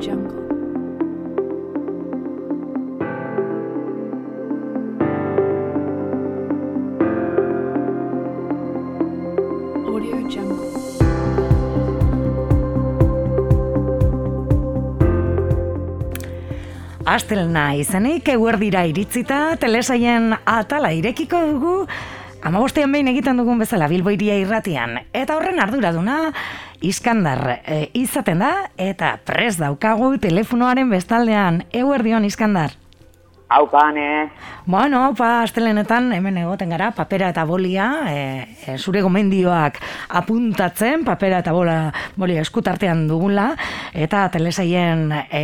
Jungle. Audio Jungle. Astelna izenik eguerdira iritzita, telesaien atala irekiko dugu, amabostean behin egiten dugun bezala bilboiria irratian. Eta horren arduraduna, Iskandar e, izaten da, eta pres daukagu telefonoaren bestaldean. Eguerdion, Iskandar. Haupane, Bueno, haupa, astelenetan hemen egoten gara, papera eta bolia, e, e, zure gomendioak apuntatzen, papera eta bola, bolia eskutartean dugula, eta telesaien e,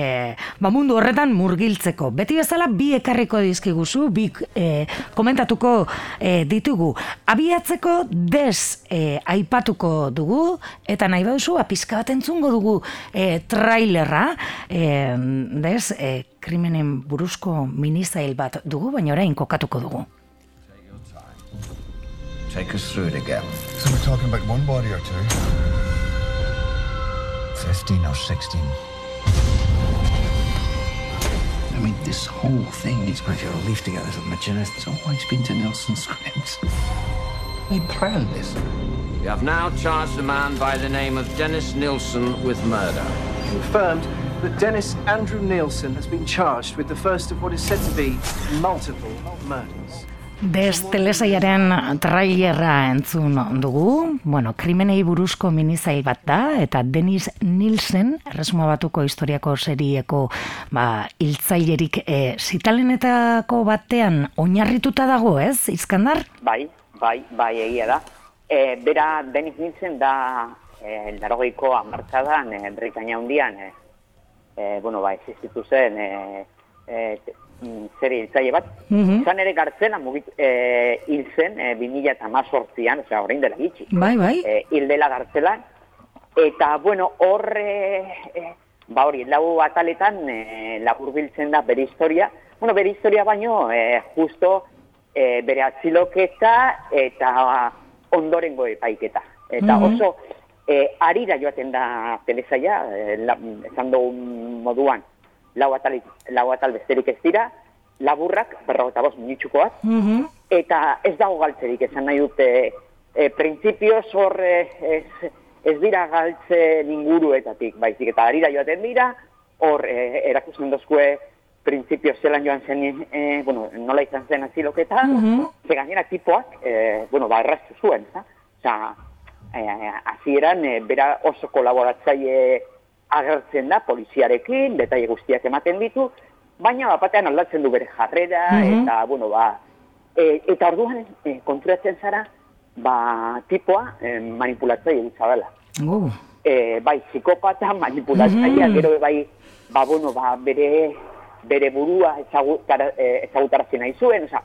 ba mundu horretan murgiltzeko. Beti bezala bi ekarriko dizkiguzu, bi e, komentatuko e, ditugu. Abiatzeko des e, aipatuko dugu, eta nahi bauzu, apizka bat entzungo dugu e, trailerra, e, des, e, krimenen buruzko minizail bat dugu, baina orain kokatuko dugu. Take us through it again. So we're talking about one body or two? 15 or 16. I mean, this whole thing is going to leave together from McGinnis. It's always been to Nelson's scripts. They planned this. We have now charged a man by the name of Dennis Nilsson with murder. confirmed that Dennis Andrew Nielsen has been charged with the first of what is said to be multiple murders. Des telesaiaren trailerra entzun dugu, bueno, krimenei buruzko minizail bat da, eta Denis Nielsen, erresuma batuko historiako serieko ba, hiltzailerik e, zitalenetako batean oinarrituta dago, ez, Iskandar? bai, bai, bai egia da. E, bera, Denis Nielsen da, e, larogeiko amarkadan, e, Britania hundian, e, e, bueno, ba, existitu zen, e, e, mm, zeri hiltzaile bat. Mhm. Izan ere gartzela mugit, e, hil zen, e, 2000 eta mazortzian, osea, orain dela gitxi. Bai, bai. e, hil dela gartzelan. Eta, bueno, hor, e, e, ba hori, lau ataletan e, laburbiltzen da bere historia. Bueno, bere historia baino, e, justo e, bere atziloketa eta ondorengo epaiketa. Eta Mhm. oso, e, arira joaten da telesaia, e, la, esan dugun moduan, lau atal, lau atal besterik ez dira, laburrak, berrogeta bost minutxukoak, Mhm. eta ez dago galtzerik esan nahi dute e, printzipioz hor e, ez, ez dira galtzen inguruetatik, baizik eta harira joaten dira, hor e, erakusten dozkue printzipio zelan joan zen, e, bueno, nola izan zen aziloketa, Mhm. ze gainera tipoak, e, bueno, ba, erraztu zuen, za? Osa, hasieran e, bera oso kolaboratzaile agertzen da poliziarekin, detaile guztiak ematen ditu, baina bapatean aldatzen du bere jarrera, Mhm. eta, bueno, ba, e, eta orduan e, konturatzen zara, ba, tipoa e, manipulatzaile dela. Uh, E, bai, psikopata, manipulatzailea, Mhm. gero bai, ba, bueno, ba, bere, bere burua ezagutara, e, ezagutarazi nahi zuen, oza,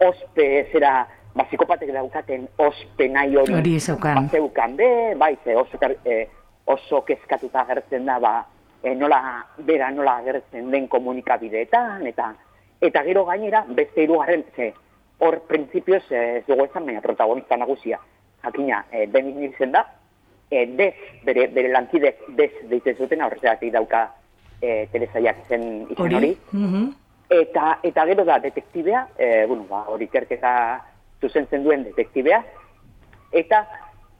ospe zera, ba, psikopatek daukaten ospe nahi hori, Hori zeukan. ba, zeukan be, bai, ze oso, e, oso kezkatuta agertzen da, ba, e, nola, bera nola agertzen den komunikabideetan, eta eta gero gainera, beste hirugarren, ze, hor printzipioz e, ez dugu esan, baina protagonista nagusia, jakina, e, Denis Nielsen da, e, dez, bere, bere lankidez dez deitzen zuten, aurrezatik dauka e, telesaiak zen izan hori. hori? Mhm. Eta, eta gero da detektibea, e, bueno, ba, hori ikerketa zuzentzen duen detektibea, eta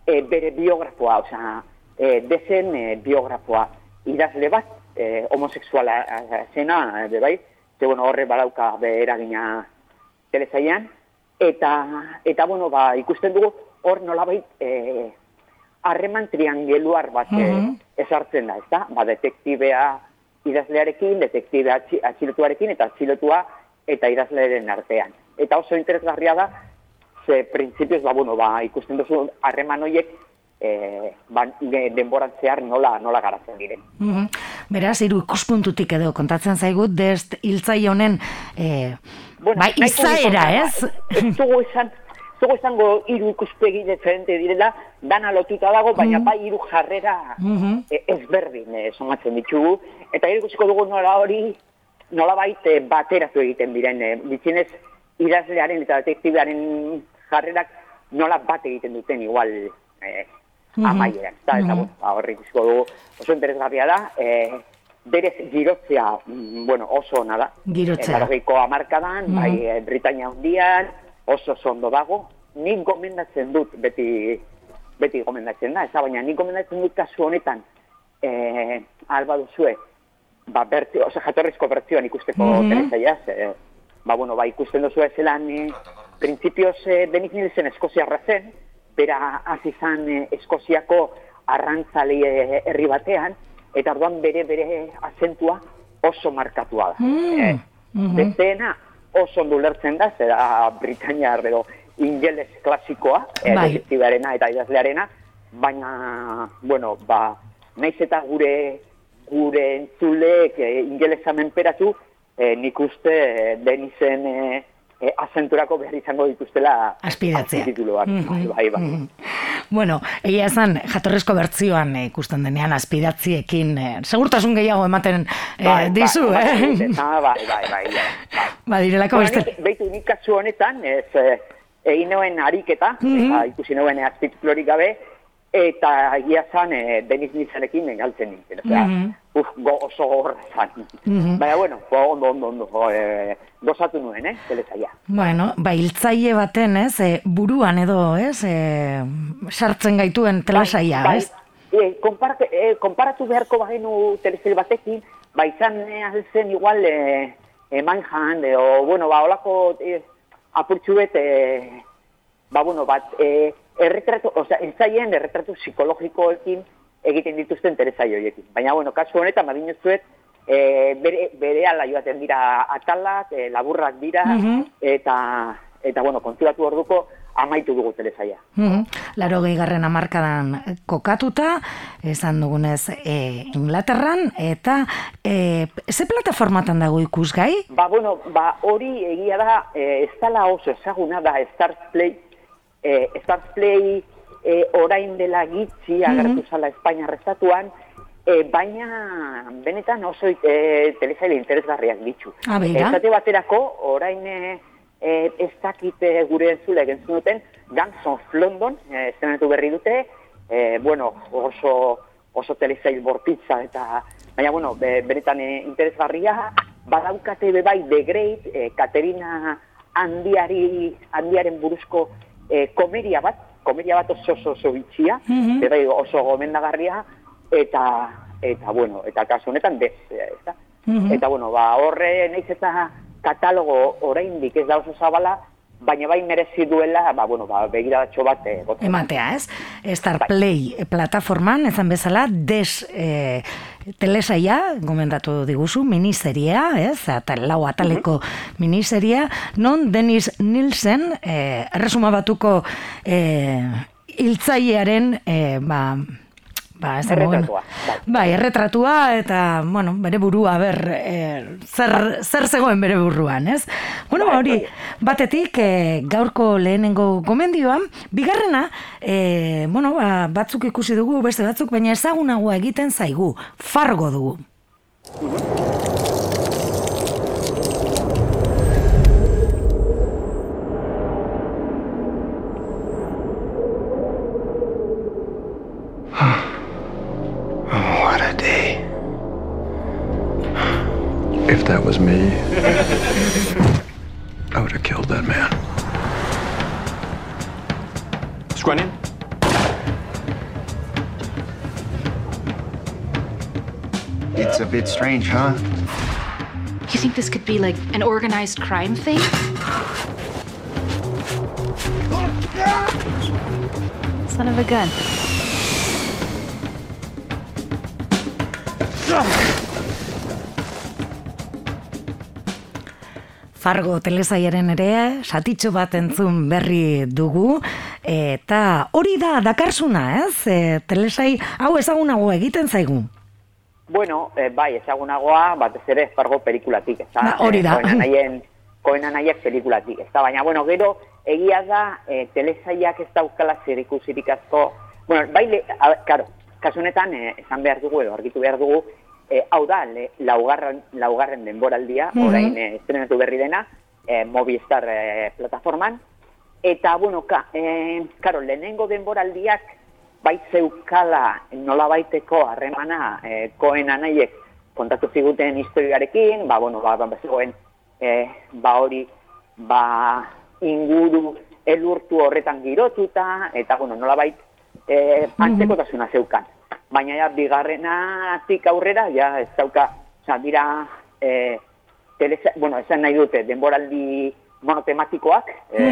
e, bere biografoa, osea, e, dezen e, biografoa idazle bat, e, homosexuala zena, e, bai, ze, bueno, horre badauka be eragina telesaian, eta, eta bueno, ba, ikusten dugu, hor nolabait, e, harreman triangeluar bat e, Mhm. ezartzen da, ezta? Ba, detektibea idazlearekin, detektibea atxi- atxilotuarekin eta atxilotua eta idazlearen artean. Eta oso interesgarria da, ze printzipioz, ba, bueno, ba, ikusten duzu harreman horiek e, ba, de- denboran zehar nola, nola garatzen diren. Mhm. Beraz, hiru ikuspuntutik edo kontatzen zaigut, dest hiltzai honen e, Bueno, nahiko izaera, ez? Ez dugu esan, ez dugu esango hiru ikuspegi diferente direla, dana lotuta dago, baina bai hiru jarrera Mhm. e, ezberdin e, somatzen ditugu, eta ikusiko dugu nola hori, nola baita bateratu egiten diren, e, bitzinez idazlearen eta detektibearen jarrerak nola bat egiten duten igual e, Mhm. amaieran. Eta, eta Mhm. bueno, ba, horri dugu oso interesgarria da, e, berez girotzea, mm, bueno, oso ona da. Girotzea. Largeiko amarkadan, Mhm. bai, eh, Britania hundian, oso oso ondo dago. Nik gomendatzen dut, beti, beti gomendatzen da, ez da, baina nik gomendatzen dut kasu honetan, eh, alba duzue, ba, bertio, oza, jatorrizko bertzioan ikusteko mm -hmm. Ba, bueno, ba, ikusten duzu zelan, eh, prinsipioz, eh, Benik Nielsen eskoziarra zen, bera hasi zan eh, eskoziako arrantzale herri batean, eta orduan bere bere azentua oso markatua da. Mm, Eh, mhm. Besteena oso ondo ulertzen da, zera Britaniar edo ingeles klasikoa, Bai. eta idazlearena, baina, bueno, ba, naiz eta gure gure entzuleek eh, ingelesa menperatu, eh, nik uste eh, Denisen eh, eh, azenturako behar izango dituztela Aspidatzea. azpitituluak. Bai, bai, bai. Mhm. Bueno, egia esan, jatorrizko bertzioan ikusten denean aspidatziekin, eh, segurtasun gehiago ematen eh, Bai, dizu, bai, eh? bai, bai, bai, bai, bai. Ba, direlako beste... nik, behitu, nik kasu honetan, ez, egin nuen ariketa, Mhm. eta ikusi nuen azpititulorik gabe, eta egia zan, eh, Denis Nizanekin galtzen nintzen. Osea, Mhm. uf, go, oso gorra zan. Mhm. Baina, bueno, go, ondo, ondo, ondo, eh, gozatu nuen, eh, telesaia. Bueno, ba, hiltzaile baten, ez, eh, buruan edo, ez, eh, sartzen gaituen telesaia, bai, ez? E, konparate, e, konparatu beharko bagenu telesail batekin, ba izan eh, zen igual e, e, manjan, o, bueno, ba, olako e, apurtxu bet, e, ba, bueno, bat, e, erretratu, osea, entzaien erretratu psikologikoekin egiten dituzten telesail horiekin. Baina, bueno, kasu honetan, badin zuet, e, bere, bere ala joaten dira atalak, e, laburrak dira, Mhm. eta, eta, bueno, konturatu orduko, amaitu dugu telesaia. Mhm. Laro gehigarren amarkadan kokatuta, esan dugunez e, Inglaterran, eta e, ze plataformatan dago ikusgai? Ba, bueno, ba, hori egia da, eh, ez dala oso ezaguna da Stars Play, eh, Stars Play eh, orain dela gitxi agertu zala Espainia restatuan, eh, baina benetan oso eh, telesaile interesgarriak ditu. Ah, begira. Esate baterako, orain eh, eh, ez dakit eh, gure entzule entzun duten, Gangs of London, eh, estrenatu berri dute, eh, bueno, oso, oso telesail bortitza eta, baina, bueno, be, benetan eh, interesgarria, badaukate be bai The Great, eh, Katerina handiari, handiaren buruzko eh, komedia bat, komedia bat oso oso, oso bitxia, be bai oso gomendagarria, eta, eta bueno, eta kasu honetan bez, eh, ez da? Mhm. Eta, bueno, ba, horre naiz eta katalogo oraindik ez da oso zabala, baina bai merezi duela, ba, bueno, ba, begiradatxo bat eh, botatzea. Ematea, ez? Star Play plataforman, ezan bezala, des e, telesaia, gomendatu diguzu, miniseria, ez? Eta lau ataleko miniseria, non Dennis Nielsen, e, erresuma batuko e, hiltzailearen, e, ba, ba, ez Erretratua, bai. Bai, erretratua eta, bueno, bere burua, ber, e, zer, zer zegoen bere buruan, ez? Bueno, ba, hori, batetik, e, gaurko lehenengo gomendioan, bigarrena, e, bueno, ba, batzuk ikusi dugu, beste batzuk, baina ezagunagoa egiten zaigu, fargo dugu. Oh, If that was me, I would have killed that man. Scrunion? It's a bit strange, huh? You think this could be like an organized crime thing? Son of a gun. Fargo telesaiaren ere satitxo bat entzun berri dugu eta hori da dakarsuna, ez? E, telesai hau ezagunago egiten zaigu. Bueno, eh, bai, ezagunagoa, batez ere fargo pelikulatik, ez Ba, hori da. Koen anaien, koen anaiak pelikulatik, ez da, baina, bueno, gero, egia da, eh, telesaiak ez daukala zer ikusirik asko, bueno, bai, le, a, karo, kasu honetan, eh, esan behar dugu, edo argitu behar dugu, eh, hau da, le, laugarren, laugarren denboraldia, Mhm. orain eh, estrenatu berri dena, eh, Movistar eh, plataforman, eta, bueno, ka, eh, karo, lehenengo denboraldiak, bai zeukala nola baiteko harremana eh, koen anaiek kontatu ziguten historiarekin, ba, bueno, ba, ba, zegoen, e, ba, hori, ba, inguru elurtu horretan girotuta, eta, bueno, nolabait, e, antzekotasuna zeukan. Baina, ja, bigarrenatik aurrera, ja, ez dauka, oza, dira, e, telesa, bueno, esan nahi dute, denboraldi monotematikoak, e,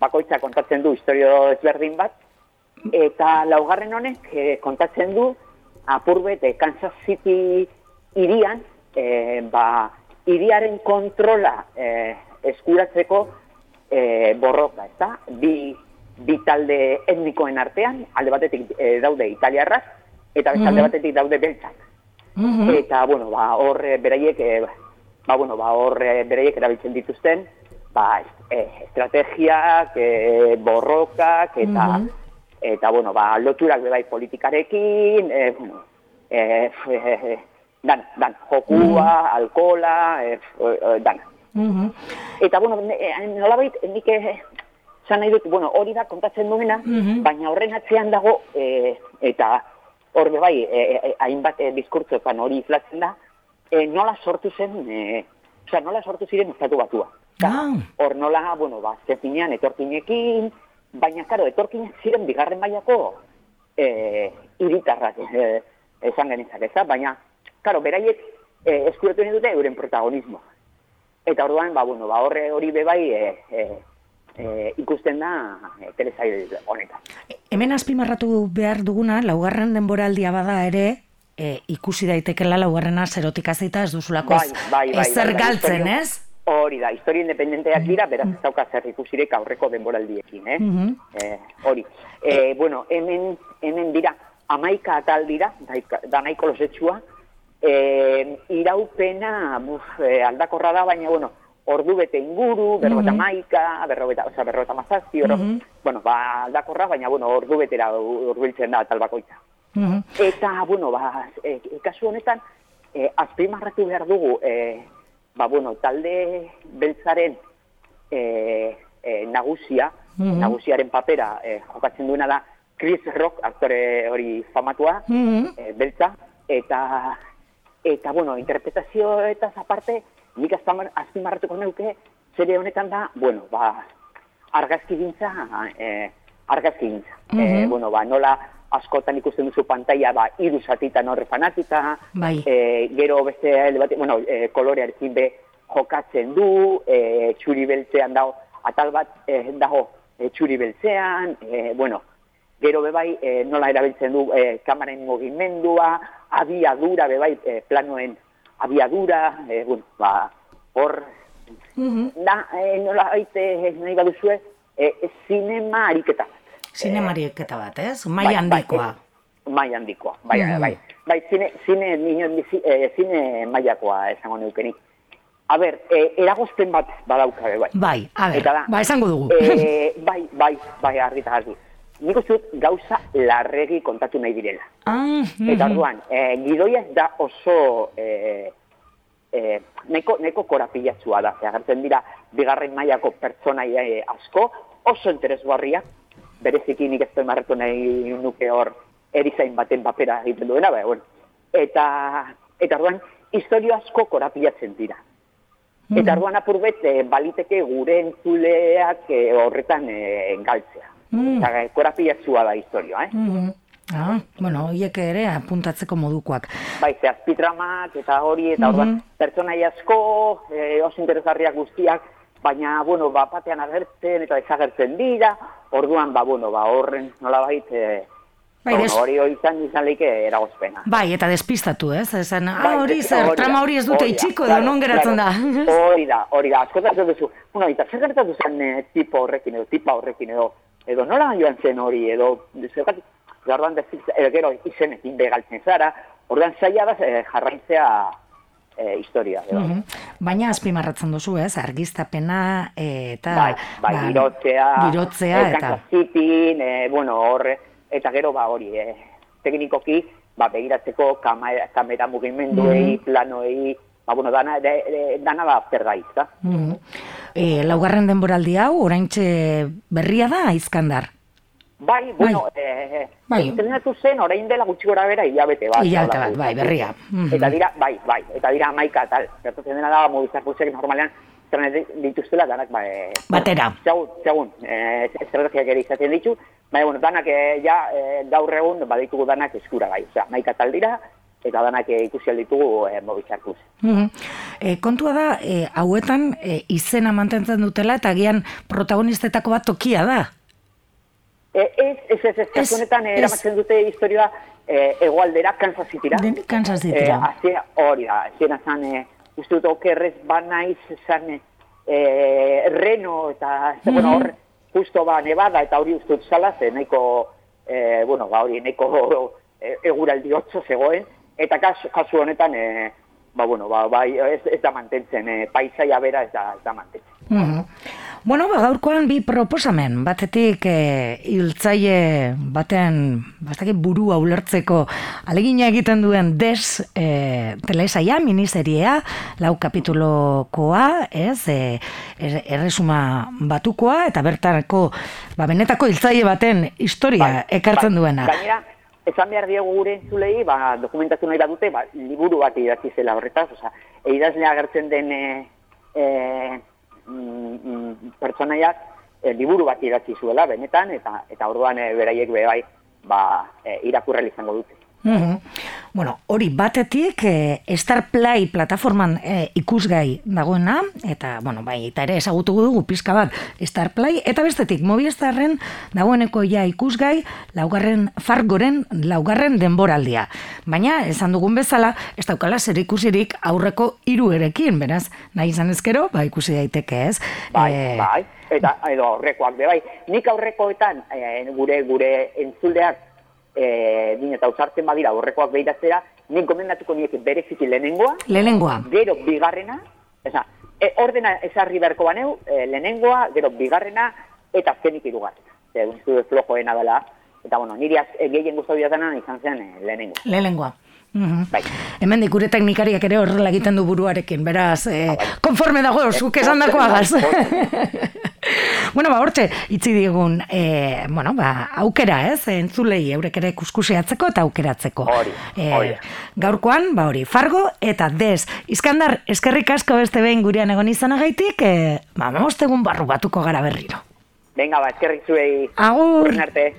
bakoitza kontatzen du historio ezberdin bat, eta laugarren honek e, kontatzen du apurbet e, Kansas City irian, e, ba, iriaren kontrola e, eskuratzeko e, borroka, ezta? Bi, bi talde etnikoen artean, alde batetik e, daude italiarrak, eta beste alde batetik daude beltzak. Eta, bueno, ba, hor e, beraiek, e, ba, bueno, ba, hor e, beraiek erabiltzen dituzten, ba, e, estrategiak, e, borrokak, eta, eta, bueno, ba, loturak bebai politikarekin, e, bueno, e, e, dan, dan, jokua, alkola, e, e, dan. Mhm. Eta, bueno, eh, nolabait, nik eh, esan nahi dut, bueno, hori da kontatzen duena, baina horren atzean dago, eh, eta hor bai, eh, eh, hainbat eh, diskurtzoetan hori inflatzen da, eh, nola sortu zen, eh, osea, nola sortu ziren estatu batua. Ah, Hor nola, bueno, ba, azken finean etorkinekin, baina, karo, etorkinek ziren bigarren mailako eh, iritarrak, eh, esan genizak, ez da? Baina, karo, beraiek eh, eskuratu dute euren protagonismo. Eta orduan, ba, bueno, ba, horre hori bebai e, e, e, ikusten da e, telesail honetan. hemen azpimarratu behar duguna, laugarren denboraldia bada ere, e, ikusi daitekela laugarrena zerotik azita ez duzulako ez, ezer galtzen, historia- ez? Hori da, historia independenteak dira, beraz ez dauka zer ikusirek aurreko denboraldiekin, eh? Mhm. Eh, hori. Eh, bueno, hemen, hemen dira, amaika atal dira, daika- da nahiko losetsua, eh, iraupena buf, eh, aldakorra da, baina, bueno, ordu bete inguru, berrota maika, berrota, oza, berrota mazazpi, berro, bueno, ba, aldakorra, baina, bueno, ordu betera urbiltzen da atal bakoitza. Mhm. Eta, bueno, ba, e, kasu honetan, e, azpimarratu behar dugu, e, ba, bueno, talde beltzaren e, e, nagusia, nagusiaren papera e, jokatzen duena da Chris Rock, aktore hori famatua, Mhm. e, beltza, eta, eta, bueno, interpretazioetaz aparte, nik azpimarratuko neuke, zere honetan da, bueno, ba, argazki gintza, eh, argazki gintza. Eh, bueno, ba, nola askotan ikusten duzu pantalla, ba, iru zatitan horre fanatuta, Bai. eh, gero beste, bate- bueno, eh, kolorearekin be jokatzen du, eh, txuri beltzean dago, atal bat eh, dago eh, txuri beltzean, eh, bueno, gero bebai eh, nola erabiltzen du eh, kamararen mugimendua, abiadura bebai eh, planoen abiadura, eh, bueno, ba, hor, da, eh, nola baite nahi baduzue, eh, zinema ariketa bat. Zinemarieketa bat, ez? Bai, Mai handikoa. Bai, mai handikoa, bai, Mhm. bai. Bai, zine, zine, bizi- eh, zine mailakoa esango neukenik. A ber, eh, eragozpen bat badaukabe, bai. Bai, a ber, Eta da, ba, esango dugu. Eh, bai, bai, bai, argi eta. Nik uste dut gauza larregi kontatu nahi direla. Ah, Eta mhm. orduan, eh, gidoia ez da oso eh, eh, neko, neko korapilatzua da. Ze agertzen dira bigarren mailako pertsonaia eh, asko, oso interesgarria, bereziki nik ez marretu nahi nuke hor erizain baten papera egiten duena, bai, bueno. Eta, eta orduan, historio asko korapilatzen dira. Eta orduan apurbet, eh, baliteke gure entzuleak eh, horretan eh, galtzea. Mm. Eta eh, korapilatzua da historioa, eh? Mhm. Ah, bueno, hoiek ere apuntatzeko modukoak. bai, ze azpitramak eta hori, eta orduan, pertsonai asko, e, oso interesgarriak guztiak, baina, bueno, ba, batean agertzen eta desagertzen dira, orduan, ba, bueno, ba, horren nolabait, e, Bai, ba, des- hori hori izan izan leike eragozpena. Bai, eta despistatu, ez? Esan, ah, Bai, hori zer, trama hori ez dute itxiko edo non geratzen da. Hori da, hori da, askotan duzu, bueno, eta zer gertatu zen e, tipo horrekin edo, tipa horrekin edo, edo nola joan zen hori, edo, zergatik, orduan dezik, edo gero izenekin begaltzen zara, orduan zaila da e, jarraitzea e, historia, edo. Mhm. Baina azpimarratzen duzu, ez? Argiztapena eh, eta bai, bai, ba, girotzea, girotzea eh, eta Cityn, eh, bueno, horre, eta gero, ba, hori, eh, teknikoki, ba, begiratzeko kamera, kamera mugimenduei, planoei, ba, bueno, dana, de, de, dana da aztergai, da? Mhm. Eh, laugarren denboraldi hau oraintxe berria da aizkandar. Bai, bueno, eh, Bai. estrenatu zen orain dela gutxi gora bera hilabete bat. Hilabete bat, bai, berria. Mhm. Eta dira, bai, bai, eta dira amaika tal. Gertatzen dena da, Movistar Plusek normalean estrenatzen dituztela danak, ba, eh, Batera. Segun, segun, eh, estrategiak ere izaten ditu, baina, bueno, danak eh, ja eh, gaur egun baditugu danak eskura gai, osea, maika tal dira, eta danak eh, ikusi ahal ditugu eh, Movistar Plus. Mhm. E, kontua da, e, hauetan e, izena mantentzen dutela eta agian protagonistetako bat tokia da. E, ez, ez, ez, ez, honetan, eh, ez. eramatzen dute historia eh, egoaldera, Kansas Cityra. Den- Kansas Cityra. Eh, azia, hori da, ziena zan, eh, uste dut okerrez banaiz zan, eh, Reno eta, mm Mhm. bueno, hor, justo ba, Nevada eta hori uste dut zala, ze nahiko, eh, bueno, ba, hori, nahiko eh, eguraldi hotzo zegoen, eta kasu, kasu honetan, eh, ba, bueno, ba, bai, ez, ez da mantentzen, eh, paisaia bera ez da, ez da mantentzen. Mhm. Bueno, ba, gaurkoan bi proposamen, batetik e, hiltzaile baten, bastakit burua ulertzeko alegina egiten duen des e, telesaia, miniseriea, lau kapitulokoa, ez, e, er- erresuma batukoa, eta bertarako, ba, benetako hiltzaile baten historia ekartzen bai. duena. Gainera, esan behar diegu gure entzulei, ba, dokumentatu nahi badute, ba, liburu bat idatzi zela horretaz, osea, idazlea agertzen den e, e, mm, pertsonaiak e, liburu bat idatzi zuela, benetan, eta eta orduan e, beraiek be bai, ba, e, irakurrel izango dute. Mhm. Bueno, hori batetik e, Star Play plataforman e, ikusgai dagoena, eta, bueno, bai, eta ere ezagutu dugu pizka bat Star Play, eta bestetik Movistarren dagoeneko ja ikusgai laugarren fargoren laugarren denboraldia. Baina, esan dugun bezala, ez daukala zer ikusirik aurreko hiru erekin, beraz, nahi izan ezkero, ba, ikusi daiteke ez. Bai, Eh, bai, eta edo aurrekoak be bai. Nik aurrekoetan e, gure gure entzuleak e, din eta ausartzen badira aurrekoak behiratzera, nik gomendatuko nieke bereziki lehenengoa, Lehenengoa. gero bigarrena, eza, e, ordena esarri beharko baneu, e, lehenengoa, gero bigarrena, eta azkenik irugarrena. Ze, dut flojoena dela, eta bueno, niri az, e, gehien guztu didazena izan zen e, lehenengoa. Lehenengoa. Mhm. Bai. Hemen gure teknikariak ere horrela egiten du buruarekin, beraz, eh, konforme dago, zuk esan dakoagaz. bueno, ba, hortxe, itzi digun, eh, bueno, ba, aukera, ez, entzulei eurek ere kuskuseatzeko eta aukeratzeko. Hori, hori. gaurkoan, ba hori, Fargo eta Des. Iskandar, eskerrik asko beste behin gurean egon izanagaitik, eh, ba, egun barru batuko gara berriro. Venga, ba, eskerrik zuei. Agur! Arte.